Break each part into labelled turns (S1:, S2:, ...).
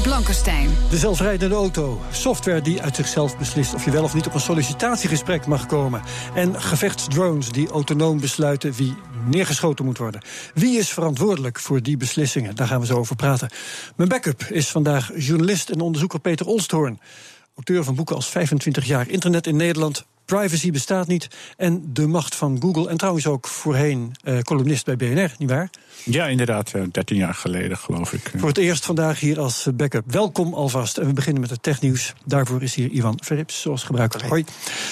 S1: Blankenstein.
S2: De zelfrijdende auto. Software die uit zichzelf beslist of je wel of niet op een sollicitatiegesprek mag komen. En gevechtsdrones die autonoom besluiten wie neergeschoten moet worden. Wie is verantwoordelijk voor die beslissingen? Daar gaan we zo over praten. Mijn backup is vandaag journalist en onderzoeker Peter Olsthoorn. Auteur van boeken als 25 jaar internet in Nederland, Privacy bestaat niet. En de macht van Google. En trouwens ook voorheen uh, columnist bij BNR, nietwaar?
S3: Ja, inderdaad. 13 jaar geleden, geloof ik.
S2: Voor het eerst vandaag hier als backup. Welkom alvast. En we beginnen met het technieuws. Daarvoor is hier Ivan Verrips, zoals gebruikelijk. Hoi.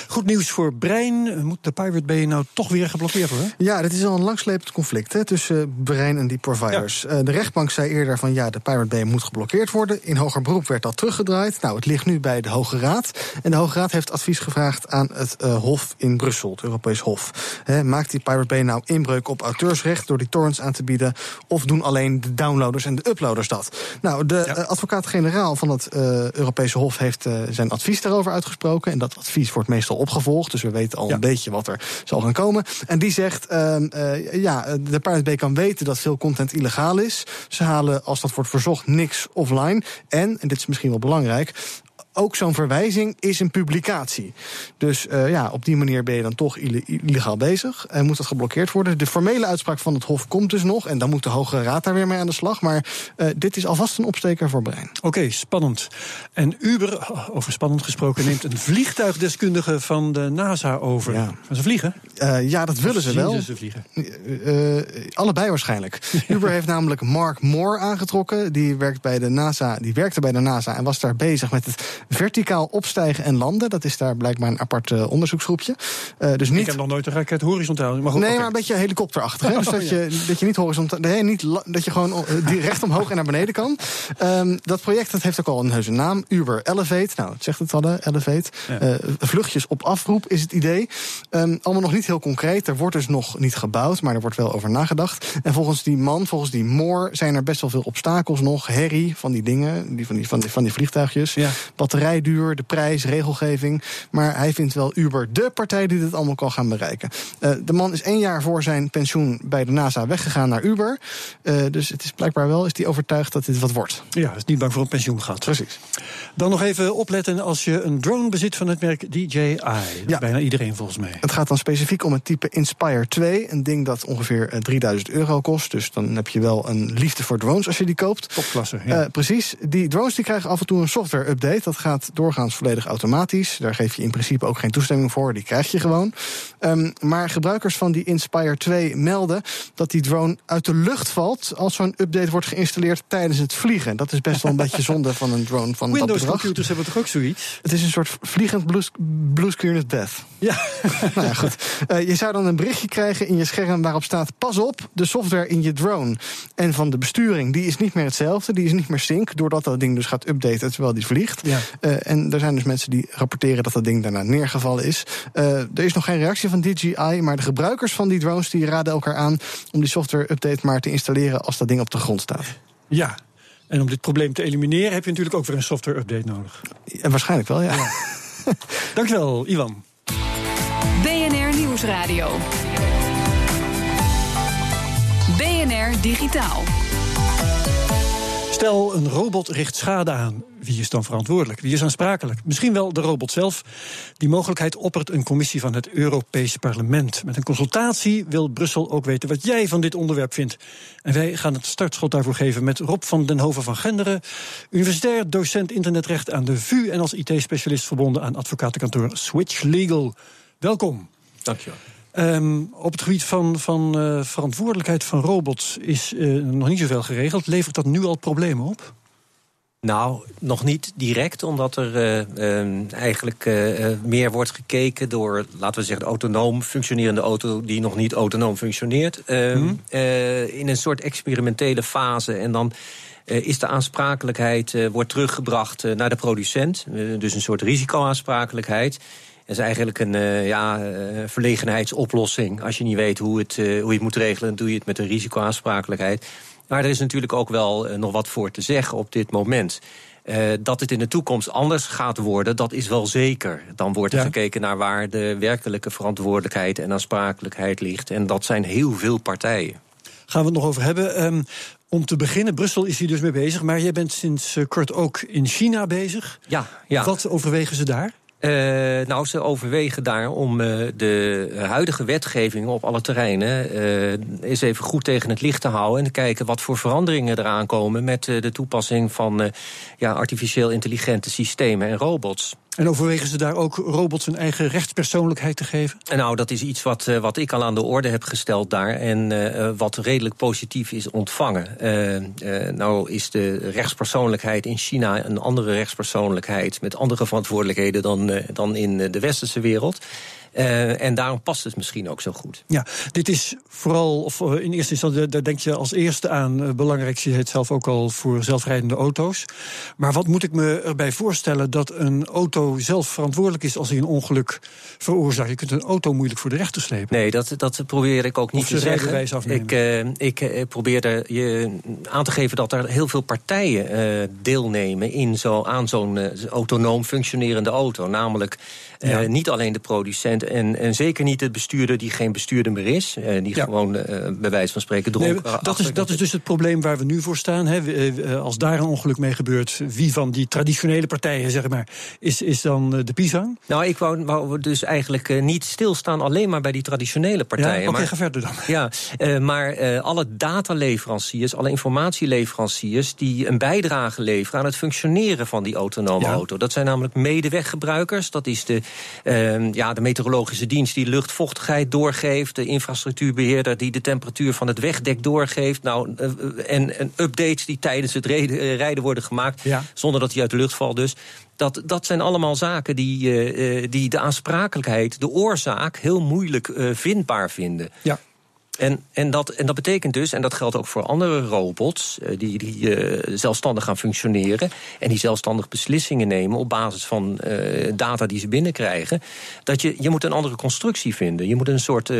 S2: Goed nieuws voor Brein. Moet de Pirate Bay nou toch weer geblokkeerd worden?
S4: Ja, dit is al een langslepend conflict hè, tussen Brein en die providers. Ja. Uh, de rechtbank zei eerder van ja, de Pirate Bay moet geblokkeerd worden. In hoger beroep werd dat teruggedraaid. Nou, het ligt nu bij de Hoge Raad. En de Hoge Raad heeft advies gevraagd aan het uh, Hof in Brussel, het Europees Hof. He, maakt die Pirate Bay nou inbreuk op auteursrecht door die torrents aan te bieden? Of doen alleen de downloaders en de uploaders dat? Nou, de ja. uh, advocaat-generaal van het uh, Europese Hof heeft zijn advies daarover uitgesproken. En dat advies wordt meestal opgevolgd. Dus we weten al ja. een beetje wat er zal gaan komen. En die zegt: ja, de Pirate Bay kan weten dat veel content illegaal is. Ze halen, als dat wordt verzocht, niks offline. En, en dit is misschien wel belangrijk ook zo'n verwijzing is een publicatie. Dus uh, ja, op die manier ben je dan toch illegaal bezig. En moet dat geblokkeerd worden. De formele uitspraak van het Hof komt dus nog. En dan moet de Hoge Raad daar weer mee aan de slag. Maar uh, dit is alvast een opsteker voor Brein.
S2: Oké, okay, spannend. En Uber, over spannend gesproken, neemt een vliegtuigdeskundige van de NASA over. Ja. Gaan ze vliegen?
S4: Uh, ja, dat
S2: of
S4: willen ze wel.
S2: Ze vliegen?
S4: allebei waarschijnlijk. Uber heeft namelijk Mark Moore aangetrokken. Die, werkt bij de NASA, die werkte bij de NASA en was daar bezig met het verticaal opstijgen en landen. Dat is daar blijkbaar een apart uh, onderzoeksgroepje. Uh, dus niet...
S2: Ik heb nog nooit een raket horizontaal. Maar
S4: goed, nee, okay. maar een beetje helikopterachtig. Hè? Dus oh, dat, ja. je, dat je niet horizontaal. Nee, niet dat je gewoon uh, recht omhoog en naar beneden kan. Um, dat project dat heeft ook al een heuse naam. Uber Elevate. Nou, het zegt het al, Elevate. Ja. vluchtjes op afroep is het idee. Um, allemaal nog niet heel concreet. Er wordt dus nog niet gebouwd, maar er wordt wel over nagedacht. En volgens die man, volgens die Moore, zijn er best wel veel obstakels nog. Herrie van die dingen, die van die, van die, van die vliegtuigjes. Ja. Batterijduur, de prijs, regelgeving. Maar hij vindt wel Uber de partij die dit allemaal kan gaan bereiken. Uh, de man is één jaar voor zijn pensioen bij de NASA weggegaan naar Uber. Uh, dus het is blijkbaar wel, is hij overtuigd dat dit wat wordt.
S2: Ja, is niet bang voor een pensioen gaat.
S4: Precies.
S2: Dan nog even opletten als je een drone bezit van het merk DJI. Ja. Bijna iedereen volgens mij.
S4: Het gaat dan specifiek om het type Inspire 2. Een ding dat ongeveer 3000 euro kost. Dus dan heb je wel een liefde voor drones als je die koopt.
S2: Topklasse, ja.
S4: Uh, precies. Die drones die krijgen af en toe een software update. Dat gaat doorgaans volledig automatisch. Daar geef je in principe ook geen toestemming voor. Die krijg je gewoon. Um, maar gebruikers van die Inspire 2 melden dat die drone uit de lucht valt als zo'n update wordt geïnstalleerd tijdens het vliegen. Dat is best wel een beetje zonde van een drone van
S2: Windows
S4: dat bedrag.
S2: computers hebben toch ook zoiets?
S4: Het is een soort vliegend blue, blue screen of death.
S2: Ja.
S4: nou ja, goed. Uh, je zou dan een berichtje krijgen in je scherm waarop staat: pas op, de software in je drone en van de besturing die is niet meer hetzelfde, die is niet meer sync, doordat dat ding dus gaat updaten terwijl die vliegt.
S2: Ja.
S4: Uh, en er zijn dus mensen die rapporteren dat dat ding daarna neergevallen is. Uh, er is nog geen reactie van DJI, maar de gebruikers van die drones die raden elkaar aan om die software update maar te installeren als dat ding op de grond staat.
S2: Ja. En om dit probleem te elimineren heb je natuurlijk ook weer een software update nodig.
S4: Ja, waarschijnlijk wel, ja. ja.
S2: Dankjewel, Ivan.
S1: BNR Nieuwsradio. BNR Digitaal.
S2: Stel, een robot richt schade aan. Wie is dan verantwoordelijk? Wie is aansprakelijk? Misschien wel de robot zelf. Die mogelijkheid oppert een commissie van het Europees Parlement. Met een consultatie wil Brussel ook weten wat jij van dit onderwerp vindt. En wij gaan het startschot daarvoor geven met Rob van den Hoven van Genderen, universitair docent internetrecht aan de VU en als IT-specialist verbonden aan advocatenkantoor Switch Legal. Welkom.
S5: Dankjewel.
S2: Um, op het gebied van, van uh, verantwoordelijkheid van robots is uh, nog niet zoveel geregeld. Levert dat nu al problemen op?
S5: Nou, nog niet direct, omdat er uh, uh, eigenlijk uh, meer wordt gekeken door, laten we zeggen, de autonoom functionerende auto die nog niet autonoom functioneert. Hmm. in een soort experimentele fase. En dan is de aansprakelijkheid wordt teruggebracht naar de producent. dus een soort risicoaansprakelijkheid. Dat is eigenlijk een ja, verlegenheidsoplossing. Als je niet weet hoe, het, hoe je het moet regelen, doe je het met een risicoaansprakelijkheid. Maar er is natuurlijk ook wel nog wat voor te zeggen op dit moment. Uh, dat het in de toekomst anders gaat worden, dat is wel zeker. Dan wordt er gekeken naar waar de werkelijke verantwoordelijkheid en aansprakelijkheid ligt. En dat zijn heel veel partijen.
S2: Gaan we het nog over hebben. Um, om te beginnen, Brussel is hier dus mee bezig. Maar jij bent sinds uh, kort ook in China bezig.
S5: Ja, ja.
S2: Wat overwegen ze daar?
S5: Uh, nou, ze overwegen daar om uh, de huidige wetgeving op alle terreinen uh, eens even goed tegen het licht te houden en te kijken wat voor veranderingen eraan komen met de toepassing van ja, artificieel intelligente systemen en robots.
S2: En overwegen ze daar ook robots een eigen rechtspersoonlijkheid te geven?
S5: Nou, dat is iets wat, wat ik al aan de orde heb gesteld daar. En uh, wat redelijk positief is ontvangen. Uh, nou is de rechtspersoonlijkheid in China een andere rechtspersoonlijkheid. met andere verantwoordelijkheden dan, dan in de westerse wereld. Uh, en daarom past het misschien ook zo goed.
S2: Ja, dit is vooral, of eh, in eerste instantie, daar denk je als eerste aan. Uh, belangrijk, je het zelf ook al voor zelfrijdende auto's. Maar wat moet ik me erbij voorstellen dat een auto zelf verantwoordelijk is als hij een ongeluk veroorzaakt? Je kunt een auto moeilijk voor de rechter slepen.
S5: Nee, dat, dat probeer ik ook niet te zeggen.
S2: Afnemen.
S5: Ik, ik probeer er je aan te geven dat er heel veel partijen deelnemen in zo, aan zo'n autonoom functionerende auto. Namelijk ja. niet alleen de producent en, en zeker niet de bestuurder die geen bestuurder meer is. Eh, die gewoon uh, bij wijze van spreken dronken.
S2: Nee, dat, is, dat is dus het probleem waar we nu voor staan. Hè. Eh, als daar een ongeluk mee gebeurt, wie van die traditionele partijen, zeg maar, is, is dan de pisang?
S5: Nou, ik wou, wou dus eigenlijk niet stilstaan alleen maar bij die traditionele partijen.
S2: Ja, Oké, ga verder dan.
S5: Ja, maar alle dataleveranciers, alle informatieleveranciers die een bijdrage leveren aan het functioneren van die autonome auto. Dat zijn namelijk medeweggebruikers. Dat is de, ja, de meteorologische dienst die luchtvochtigheid doorgeeft. De infrastructuurbeheerder die de temperatuur van het wegdek doorgeeft. Nou, eh, en, en updates die tijdens het eh, rijden worden gemaakt. Zonder dat hij uit de lucht valt dus. Dat, dat zijn allemaal zaken die, uh, die de aansprakelijkheid, de oorzaak, heel moeilijk vindbaar vinden.
S2: Ja.
S5: En, en, dat, en dat betekent dus, en dat geldt ook voor andere robots, eh, die, die uh, zelfstandig gaan functioneren en die zelfstandig beslissingen nemen op basis van uh, data die ze binnenkrijgen, dat je, je moet een andere constructie vinden. Je moet een soort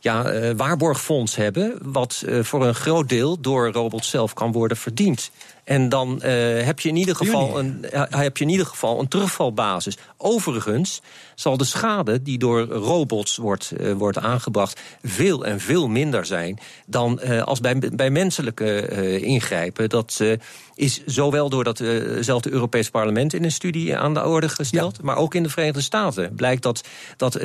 S5: ja, waarborgfonds hebben, wat voor een groot deel door robots zelf kan worden verdiend. En dan uh, heb, je in ieder geval een, uh, heb je in ieder geval een terugvalbasis. Overigens zal de schade die door robots wordt, uh, wordt aangebracht veel en veel minder zijn dan als bij, bij menselijke ingrijpen. Dat is zowel door datzelfde Europees Parlement in een studie aan de orde gesteld, ja. maar ook in de Verenigde Staten blijkt dat, dat 94%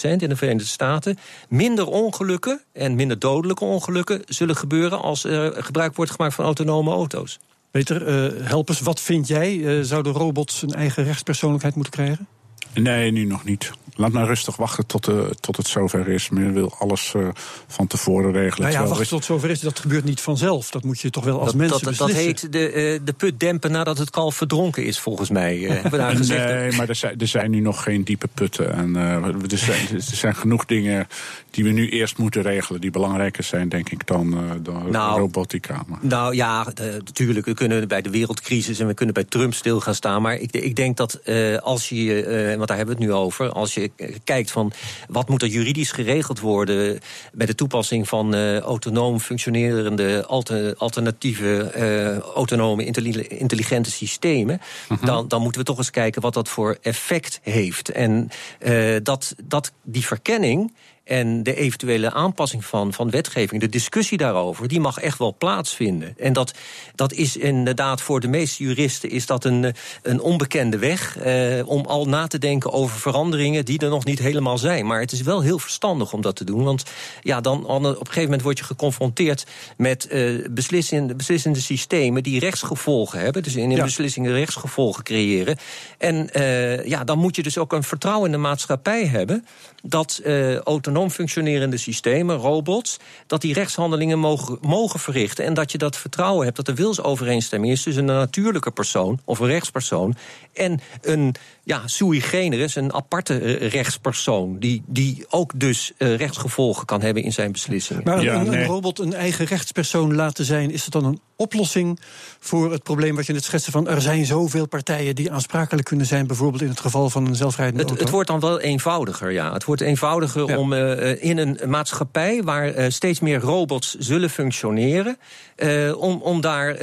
S5: in de Verenigde Staten minder ongelukken en minder dodelijke ongelukken zullen gebeuren als er gebruik wordt gemaakt van autonome auto's.
S2: Peter, uh, help eens, wat vind jij? Uh, zouden robots een eigen rechtspersoonlijkheid moeten krijgen?
S3: Nee, nu nog niet. Laat maar rustig wachten tot, uh, tot het zover is. Men wil alles uh, van tevoren regelen.
S2: Nou ja, wachten tot zover is, dat gebeurt niet vanzelf. Dat moet je toch wel als
S5: dat,
S2: mensen
S5: dat,
S2: beslissen.
S5: Dat heet de, uh, de put dempen nadat het kalf verdronken is, volgens mij. hebben daar gezegd.
S3: Nee, maar er zijn, er zijn nu nog geen diepe putten. En, er, zijn, er zijn genoeg dingen die we nu eerst moeten regelen... die belangrijker zijn, denk ik, dan, dan
S5: nou,
S3: robotica. Maar.
S5: Nou ja, natuurlijk, we kunnen bij de wereldcrisis... en we kunnen bij Trump stil gaan staan. Maar ik, ik denk dat als je, want daar hebben we het nu over... als je kijkt van wat moet er juridisch geregeld worden... bij de toepassing van uh, autonoom functionerende alter, alternatieve uh, autonome intelligente systemen... Uh -huh. dan, dan moeten we toch eens kijken wat dat voor effect heeft. En uh, dat, dat die verkenning en de eventuele aanpassing van, van wetgeving, de discussie daarover, die mag echt wel plaatsvinden. En dat, dat is inderdaad voor de meeste juristen is dat een, een onbekende weg eh, om al na te denken over veranderingen die er nog niet helemaal zijn. Maar het is wel heel verstandig om dat te doen. Want ja, dan op een gegeven moment word je geconfronteerd met uh, beslissende, beslissende systemen die rechtsgevolgen hebben. Dus in ja. beslissingen rechtsgevolgen creëren. En uh, ja, dan moet je dus ook een vertrouwen in de maatschappij hebben dat uh, autonoom autonoom functionerende systemen, robots, dat die rechtshandelingen mogen, mogen verrichten. En dat je dat vertrouwen hebt dat er wilsovereenstemming is tussen een natuurlijke persoon of een rechtspersoon en een ja, sui generis, een aparte eh, rechtspersoon. Die, die ook dus uh, rechtsgevolgen kan hebben in zijn beslissingen.
S2: Maar een, een robot een eigen rechtspersoon laten zijn, is dat dan een oplossing voor het probleem wat je net schetste van er zijn zoveel partijen die aansprakelijk kunnen zijn, bijvoorbeeld in het geval van een zelfrijdende
S5: het,
S2: auto?
S5: Het wordt dan wel eenvoudiger, ja. Het wordt eenvoudiger om uh, in een maatschappij waar uh, steeds meer robots zullen functioneren, uh, om, om daar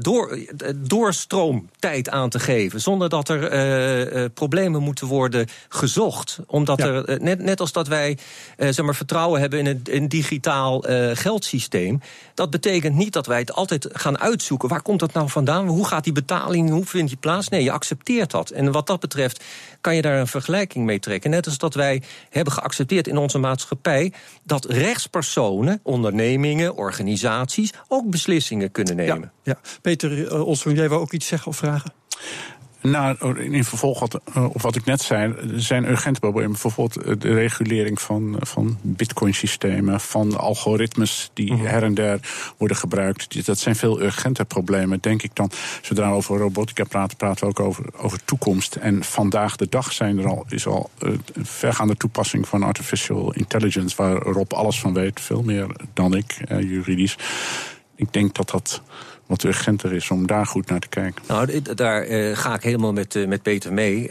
S5: door, doorstroomtijd aan te geven, zonder dat er problemen moeten worden gezocht. Omdat ja. er, net, net als dat wij zeg maar, vertrouwen hebben in een, digitaal geldsysteem, dat betekent niet dat wij het altijd gaan uitzoeken. Waar komt dat nou vandaan? Hoe gaat die betaling? Hoe vindt die plaats? Nee, je accepteert dat. En wat dat betreft kan je daar een vergelijking mee trekken. Net als dat wij hebben geaccepteerd in onze maatschappij dat rechtspersonen, ondernemingen, organisaties ook beslissingen kunnen nemen.
S2: Ja, ja. Peter uh, jij wou ook iets zeggen of vragen?
S3: Nou, in vervolg wat, op wat ik net zei, zijn urgente problemen. Bijvoorbeeld de regulering van, van bitcoin-systemen, van algoritmes die -hmm. her en der worden gebruikt. Dat zijn veel urgente problemen, denk ik dan. Zodra we over robotica praten, praten we ook over, over toekomst. En vandaag de dag zijn er al, is al een vergaande toepassing van artificial intelligence, waar Rob alles van weet, veel meer dan ik, eh, juridisch. Ik denk dat dat wat urgenter is om daar goed naar te kijken.
S5: Nou, daar uh, ga ik helemaal met, uh, met Peter mee.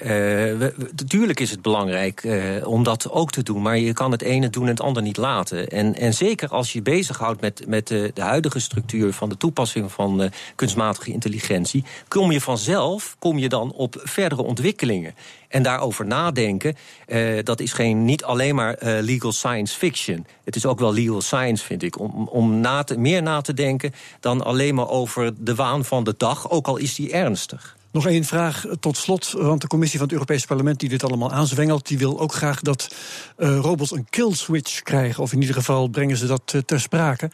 S5: Natuurlijk is het belangrijk om dat ook te doen, maar je kan het ene doen en het ander niet laten. En, en zeker als je bezighoudt met, met de huidige structuur van de toepassing van kunstmatige intelligentie, kom je vanzelf kom je dan op verdere ontwikkelingen. En daarover nadenken, uh, dat is geen, niet alleen maar uh, legal science fiction. Het is ook wel legal science, vind ik. Om, om meer na te denken dan alleen maar over de waan van de dag, ook al is die ernstig.
S2: Nog één vraag tot slot, want de commissie van het Europese parlement die dit allemaal aanzwengelt, die wil ook graag dat uh, robots een kill switch krijgen. Of in ieder geval brengen ze dat ter sprake.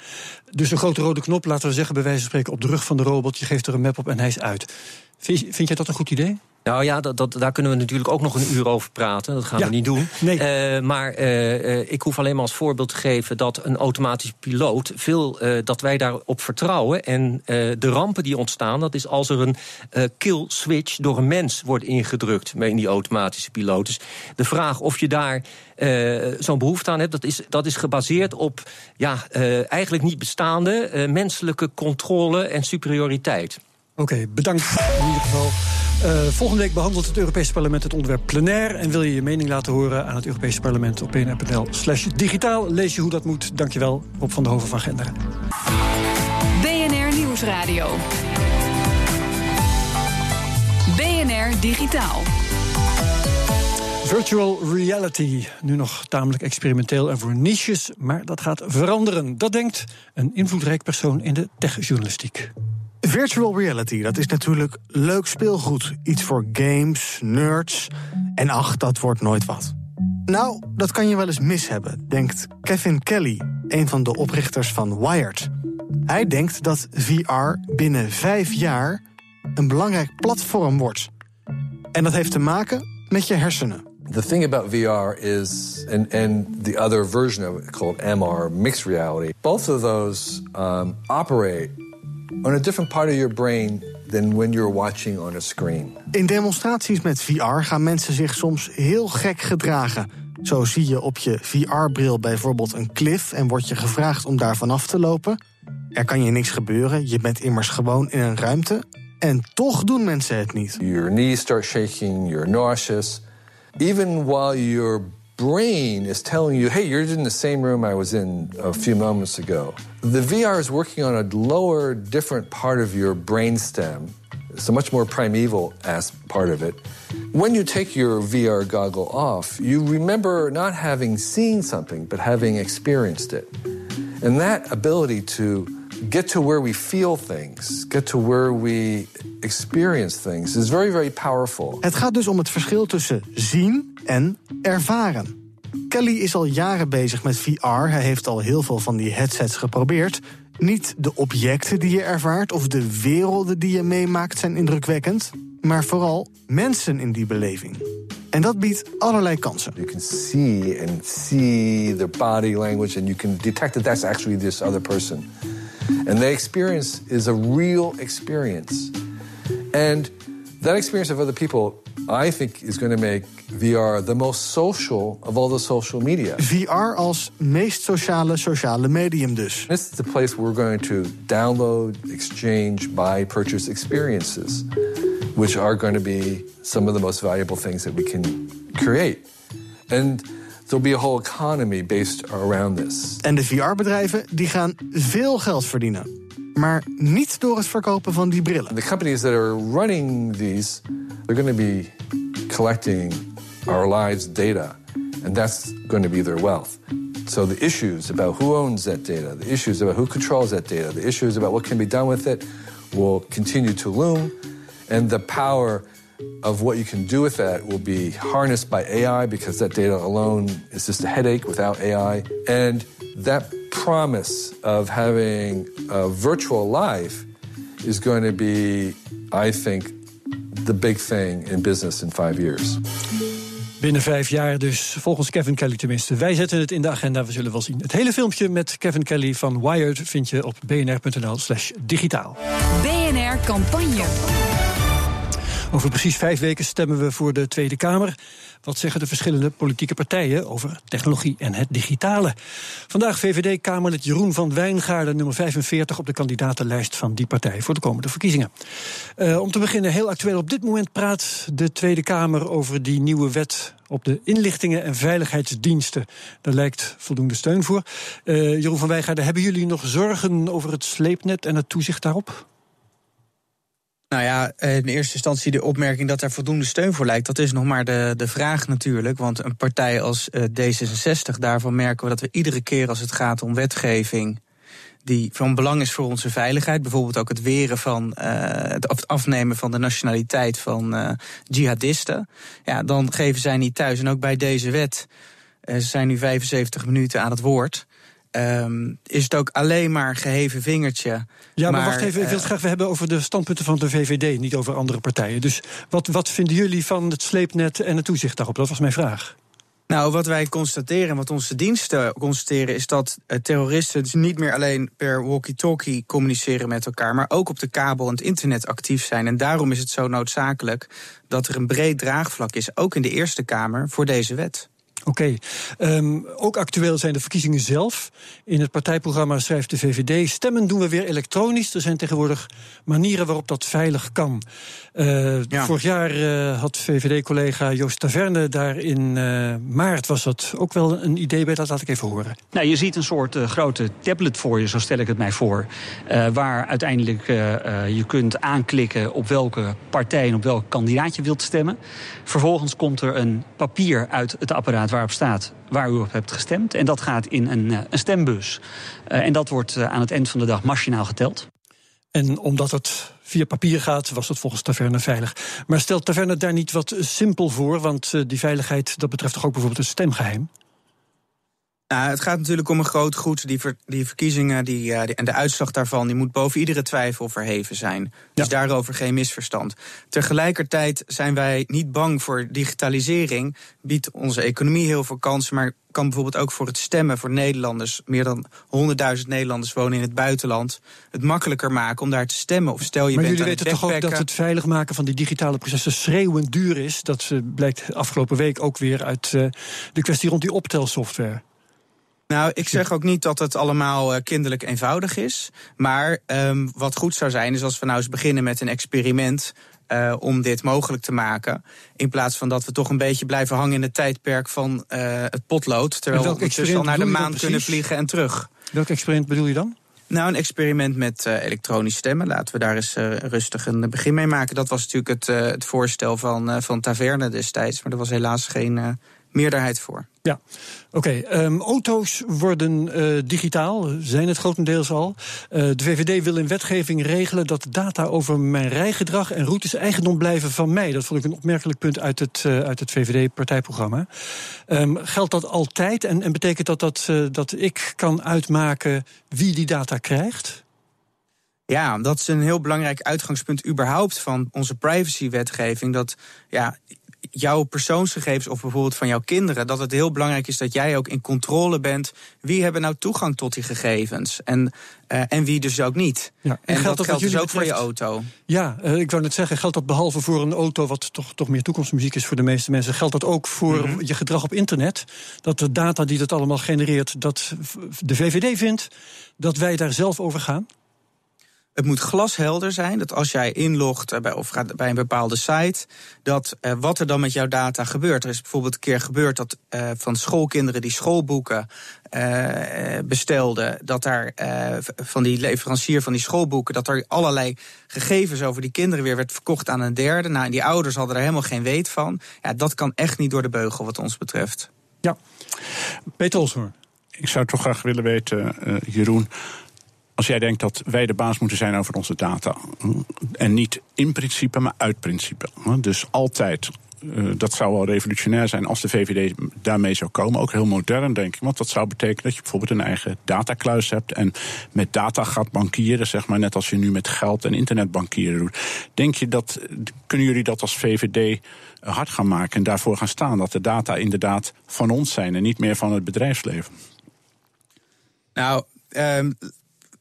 S2: Dus een grote rode knop, laten we zeggen, bij wijze van spreken op de rug van de robot. Je geeft er een map op en hij is uit. Vind, vind jij dat een goed idee?
S5: Nou ja, dat, dat, daar kunnen we natuurlijk ook nog een uur over praten. Dat gaan
S2: ja,
S5: we niet doen.
S2: Nee.
S5: Uh, maar uh, ik hoef alleen maar als voorbeeld te geven dat een automatische piloot, veel, uh, dat wij daarop vertrouwen. En de rampen die ontstaan, dat is als er een kill switch door een mens wordt ingedrukt in die automatische piloot. Dus de vraag of je daar zo'n behoefte aan hebt, dat is, dat is gebaseerd op ja, eigenlijk niet bestaande menselijke controle en superioriteit.
S2: Oké, okay, bedankt in ieder geval. Uh, volgende week behandelt het Europese parlement het onderwerp plenair. En wil je je mening laten horen aan het Europese parlement op bnr.nl slash digitaal. Lees je hoe dat moet. Dankjewel, Rob van de Hoven van Genderen.
S1: BNR Nieuwsradio. BNR Digitaal.
S2: Virtual reality, nu nog tamelijk experimenteel en voor niches, maar dat gaat veranderen. Dat denkt een invloedrijk persoon in de techjournalistiek.
S4: Virtual reality, dat is natuurlijk leuk speelgoed. Iets voor games, nerds. En ach, dat wordt nooit wat. Nou, dat kan je wel eens mis hebben, denkt Kevin Kelly, een van de oprichters van Wired. Hij denkt dat VR binnen vijf jaar een belangrijk platform wordt. En dat heeft te maken met je hersenen.
S6: The thing about VR is, and, and the other version of it called MR, mixed reality, both of those um, operate on a different part of your brain than when you're watching on a screen.
S4: In demonstraties met VR gaan mensen zich soms heel gek gedragen. Zo zie je op je VR-bril bijvoorbeeld een cliff en word je gevraagd om daar vanaf te lopen. Er kan je niks gebeuren, je bent immers gewoon in een ruimte. En toch doen mensen het niet.
S6: Your knees start shaking, you're nauseous. Even while your brain is telling you, hey, you're in the same room I was in a few moments ago. The VR is working on a lower, different part of your brainstem. It's a much more primeval as part of it. When you take your VR goggle off, you remember not having seen something, but having experienced it. And that ability to get to where we feel things, get to where we experience things, is very, very powerful.
S4: Het gaat dus om het verschil tussen zien en ervaren. Kelly is al jaren bezig met VR. Hij heeft al heel veel van die headsets geprobeerd. Niet de objecten die je ervaart of de werelden die je meemaakt zijn indrukwekkend, maar vooral mensen in die beleving. En dat biedt allerlei kansen.
S6: You can see and see their body language, and you can detect that that's actually this other person. And the experience is a real experience. And that experience of other people, I think, is going to make VR the most social of all the social media.
S4: VR als meest sociale sociale medium dus.
S6: This is the place we're going to download, exchange, buy, purchase experiences, which are going to be some of the most valuable things that we can create. And there'll be a whole economy based around this.
S4: En de VR-bedrijven die gaan veel geld verdienen. Maar niet door het verkopen van die brillen.
S6: The companies that are running these, they're going to be collecting our lives' data, and that's going to be their wealth. So the issues about who owns that data, the issues about who controls that data, the issues about what can be done with it will continue to loom, and the power of what you can do with that will be harnessed by AI because that data alone is just a headache without AI. And that promise of having a virtual life is going to be, I think, the big thing in business in five years.
S2: Binnen vijf jaar dus, volgens Kevin Kelly tenminste. Wij zetten het in de agenda, we zullen wel zien. Het hele filmpje met Kevin Kelly van Wired vind je op bnr.nl slash digitaal.
S1: BNR Campagne.
S2: Over precies vijf weken stemmen we voor de Tweede Kamer. Wat zeggen de verschillende politieke partijen over technologie en het digitale? Vandaag VVD-Kamerlid Jeroen van Wijngaarden, nummer 45 op de kandidatenlijst van die partij voor de komende verkiezingen. Uh, om te beginnen, heel actueel op dit moment praat de Tweede Kamer over die nieuwe wet op de inlichtingen en veiligheidsdiensten. Daar lijkt voldoende steun voor. Uh, Jeroen van Wijngaarden, hebben jullie nog zorgen over het sleepnet en het toezicht daarop?
S7: Nou ja, in eerste instantie de opmerking dat er voldoende steun voor lijkt, dat is nog maar de, de vraag natuurlijk. Want een partij als uh, D66, daarvan merken we dat we iedere keer als het gaat om wetgeving die van belang is voor onze veiligheid. Bijvoorbeeld ook het weren van uh, het afnemen van de nationaliteit van uh, jihadisten. Ja, dan geven zij niet thuis. En ook bij deze wet. Uh, zijn nu 75 minuten aan het woord. Um, is het ook alleen maar geheven vingertje.
S2: Ja, maar, maar wacht even, ik wil het graag hebben over de standpunten van de VVD, niet over andere partijen. Dus wat, wat vinden jullie van het sleepnet en het toezicht daarop? Dat was mijn vraag.
S7: Nou, wat wij constateren, wat onze diensten constateren, is dat terroristen dus niet meer alleen per walkie-talkie communiceren met elkaar, maar ook op de kabel en het internet actief zijn. En daarom is het zo noodzakelijk dat er een breed draagvlak is, ook in de Eerste Kamer, voor deze wet.
S2: Oké. Okay. Um, ook actueel zijn de verkiezingen zelf. In het partijprogramma schrijft de VVD: stemmen doen we weer elektronisch. Er zijn tegenwoordig manieren waarop dat veilig kan. Uh, ja. Vorig jaar uh, had VVD-collega Joost Taverne daar in uh, maart was dat ook wel een idee bij. Dat laat ik even horen.
S8: Nou, je ziet een soort grote tablet voor je, zo stel ik het mij voor. waar uiteindelijk je kunt aanklikken op welke partij en op welk kandidaat je wilt stemmen. Vervolgens komt er een papier uit het apparaat waarop staat waar u op hebt gestemd. En dat gaat in een, een stembus. Uh, en dat wordt uh, aan het eind van de dag machinaal geteld.
S2: En omdat het via papier gaat, was het volgens Taverne veilig. Maar stelt Taverne daar niet wat simpel voor? Want die veiligheid, dat betreft toch ook bijvoorbeeld het stemgeheim?
S7: Nou, het gaat natuurlijk om een groot goed. Die, ver, die verkiezingen die, uh, die, en de uitslag daarvan die moet boven iedere twijfel verheven zijn. Dus daarover geen misverstand. Tegelijkertijd zijn wij niet bang voor digitalisering. Biedt onze economie heel veel kansen, maar kan bijvoorbeeld ook voor het stemmen voor Nederlanders. Meer dan 100.000 Nederlanders wonen in het buitenland. Het makkelijker maken om daar te stemmen. Of stel je
S2: maar
S7: bent
S2: jullie weten toch ook dat het veilig maken van die digitale processen schreeuwend duur is. Dat blijkt afgelopen week ook weer uit uh, de kwestie rond die optelsoftware.
S7: Nou, ik zeg ook niet dat het allemaal uh, kinderlijk eenvoudig is. Maar um, wat goed zou zijn, is als we nou eens beginnen met een experiment. Uh, om dit mogelijk te maken. In plaats van dat we toch een beetje blijven hangen in het tijdperk van uh, het potlood. Terwijl we dus al naar de maan kunnen vliegen en terug.
S2: Welk experiment bedoel je dan?
S7: Nou, een experiment met uh, elektronisch stemmen. Laten we daar eens uh, rustig een begin mee maken. Dat was natuurlijk het, uh, het voorstel van, van Taverne destijds. Maar er was helaas geen meerderheid voor.
S2: Ja, oké. Okay, um, auto's worden uh, digitaal, zijn het grotendeels al. Uh, de VVD wil in wetgeving regelen dat data over mijn rijgedrag en routes eigendom blijven van mij. Dat vond ik een opmerkelijk punt uit het, uh, uit het VVD-partijprogramma. Um, geldt dat altijd en, en betekent dat dat, dat ik kan uitmaken wie die data krijgt?
S7: Ja, dat is een heel belangrijk uitgangspunt überhaupt van onze privacywetgeving. Dat ja, jouw persoonsgegevens of bijvoorbeeld van jouw kinderen, dat het heel belangrijk is dat jij ook in controle bent. Wie hebben nou toegang tot die gegevens? En, uh, en wie dus ook niet. Ja, en, en geldt dat, geldt dus ook voor je auto.
S2: Ja, uh, ik wou net zeggen, geldt dat behalve voor een auto, wat toch, toch meer toekomstmuziek is voor de meeste mensen, geldt dat ook voor mm -hmm. je gedrag op internet? Dat de data die dat allemaal genereert, dat de VVD vindt dat wij daar zelf over gaan?
S7: Het moet glashelder zijn dat als jij inlogt bij, of gaat bij een bepaalde site, dat uh, wat er dan met jouw data gebeurt. Er is bijvoorbeeld een keer gebeurd dat uh, van schoolkinderen die schoolboeken bestelden, dat daar van die leverancier van die schoolboeken, dat er allerlei gegevens over die kinderen weer werd verkocht aan een derde. Nou, die ouders hadden er helemaal geen weet van. Ja, dat kan echt niet door de beugel wat ons betreft.
S2: Ja, Peter.
S3: Ik zou toch graag willen weten, Jeroen als jij denkt dat wij de baas moeten zijn over onze data. En niet in principe, maar uit principe. Dus altijd. Dat zou wel revolutionair zijn als de VVD daarmee zou komen. Ook heel modern, denk ik. Want dat zou betekenen dat je bijvoorbeeld een eigen datakluis hebt. En met data gaat bankieren, zeg maar. Net als je nu met geld en internetbankieren doet. Denk je dat. Kunnen jullie dat als VVD hard gaan maken en daarvoor gaan staan? Dat de data inderdaad van ons zijn en niet meer van het bedrijfsleven?
S7: Nou, um,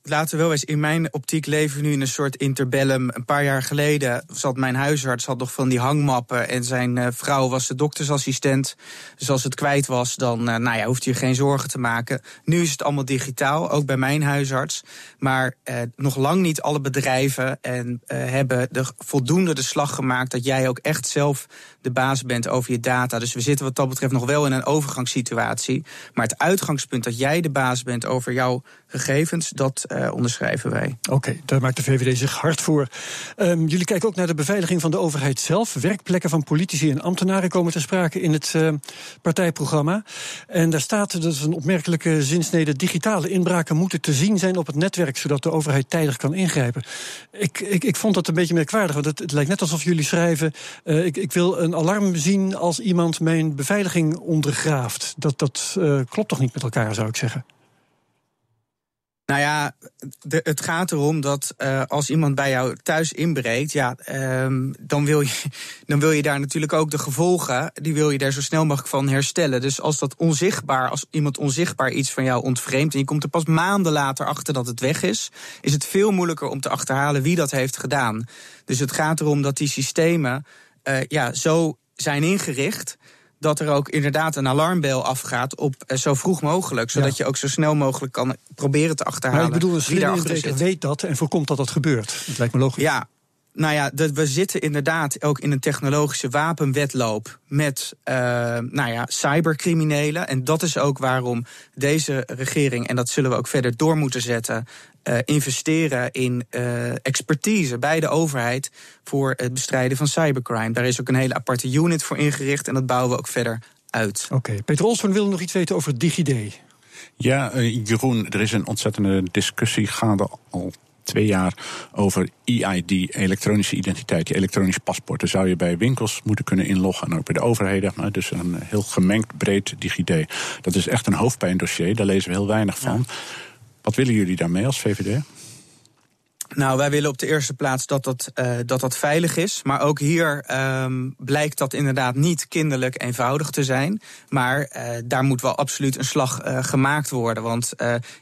S7: laten we wel eens, in mijn optiek leven nu in een soort interbellum. Een paar jaar geleden zat mijn huisarts had nog van die hangmappen en zijn uh, vrouw was de doktersassistent. Dus als het kwijt was, dan uh, nou ja, hoeft je geen zorgen te maken. Nu is het allemaal digitaal, ook bij mijn huisarts. Maar uh, nog lang niet alle bedrijven en hebben de voldoende de slag gemaakt dat jij ook echt zelf de baas bent over je data. Dus we zitten wat dat betreft nog wel in een overgangssituatie. Maar het uitgangspunt dat jij de baas bent over jouw gegevens, dat uh, onderschrijven wij.
S2: Oké, daar maakt de VVD zich hard voor. Um, jullie kijken ook naar de beveiliging van de overheid zelf. Werkplekken van politici en ambtenaren komen ter sprake in het uh, partijprogramma. En daar staat, dat is een opmerkelijke zinsnede, digitale inbraken moeten te zien zijn op het netwerk, zodat de overheid tijdig kan ingrijpen. Ik, ik, ik vond dat een beetje merkwaardig, want het, het lijkt net alsof jullie schrijven, uh, ik, ik wil een alarm zien als iemand mijn beveiliging ondergraaft. Dat, dat klopt toch niet met elkaar, zou ik zeggen?
S7: Nou ja, het gaat erom dat uh, als iemand bij jou thuis inbreekt, ja, um, dan, wil je, dan wil je daar natuurlijk ook de gevolgen, die wil je daar zo snel mogelijk van herstellen. Dus als dat onzichtbaar, als iemand onzichtbaar iets van jou ontvreemdt en je komt er pas maanden later achter dat het weg is, is het veel moeilijker om te achterhalen wie dat heeft gedaan. Dus het gaat erom dat die systemen uh, ja, zo zijn ingericht dat er ook inderdaad een alarmbel afgaat op uh, zo vroeg mogelijk. Zodat ja. je ook zo snel mogelijk kan proberen te achterhalen.
S2: Maar ik bedoel, een slimme weet dat en voorkomt dat dat gebeurt. Dat lijkt me logisch.
S7: Ja, nou ja, dat we zitten inderdaad ook in een technologische wapenwetloop met uh, nou ja, cybercriminelen. En dat is ook waarom deze regering, en dat zullen we ook verder door moeten zetten, uh, investeren in uh, expertise bij de overheid voor het bestrijden van cybercrime. Daar is ook een hele aparte unit voor ingericht en dat bouwen we ook verder uit.
S2: Oké, okay. Peter Olsson wil nog iets weten over DigiD.
S3: Ja, uh, Jeroen, er is een ontzettende discussie gaande al twee jaar over EID, elektronische identiteit, je elektronisch paspoort. Daar zou je bij winkels moeten kunnen inloggen en ook bij de overheden. Maar dus een heel gemengd breed DigiD. Dat is echt een hoofdpijndossier, daar lezen we heel weinig van. Ja. Wat willen jullie daarmee als VVD?
S7: Nou, wij willen op de eerste plaats dat dat, uh, dat, dat veilig is. Maar ook hier um, blijkt dat inderdaad niet kinderlijk eenvoudig te zijn. Maar uh, daar moet wel absoluut een slag uh, gemaakt worden. Want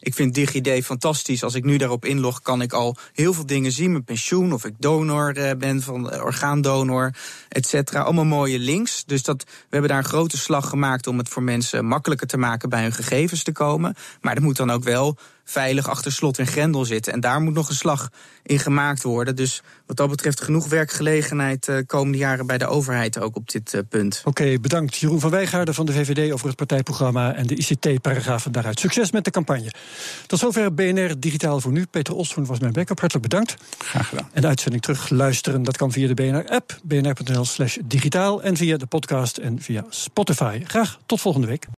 S7: ik vind DigiD fantastisch. Als ik nu daarop inlog, kan ik al heel veel dingen zien. Mijn pensioen, of ik donor ben van orgaandonor, et cetera. Allemaal mooie links. Dus dat, we hebben daar een grote slag gemaakt om het voor mensen makkelijker te maken bij hun gegevens te komen. Maar dat moet dan ook wel veilig achter slot en grendel zitten. En daar moet nog een slag in gemaakt worden. Dus wat dat betreft genoeg werkgelegenheid uh, komende jaren bij de overheid ook op dit uh, punt.
S2: Oké, okay, bedankt Jeroen van Wijgaarden van de VVD over het partijprogramma en de ICT-paragrafen daaruit. Succes met de campagne. Tot zover BNR Digitaal voor nu. Peter Ostroen was mijn backup. Hartelijk bedankt.
S3: Graag gedaan.
S2: En de uitzending terug luisteren, dat kan via de BNR-app, bnr.nl slash digitaal en via de podcast en via Spotify. Graag tot volgende week.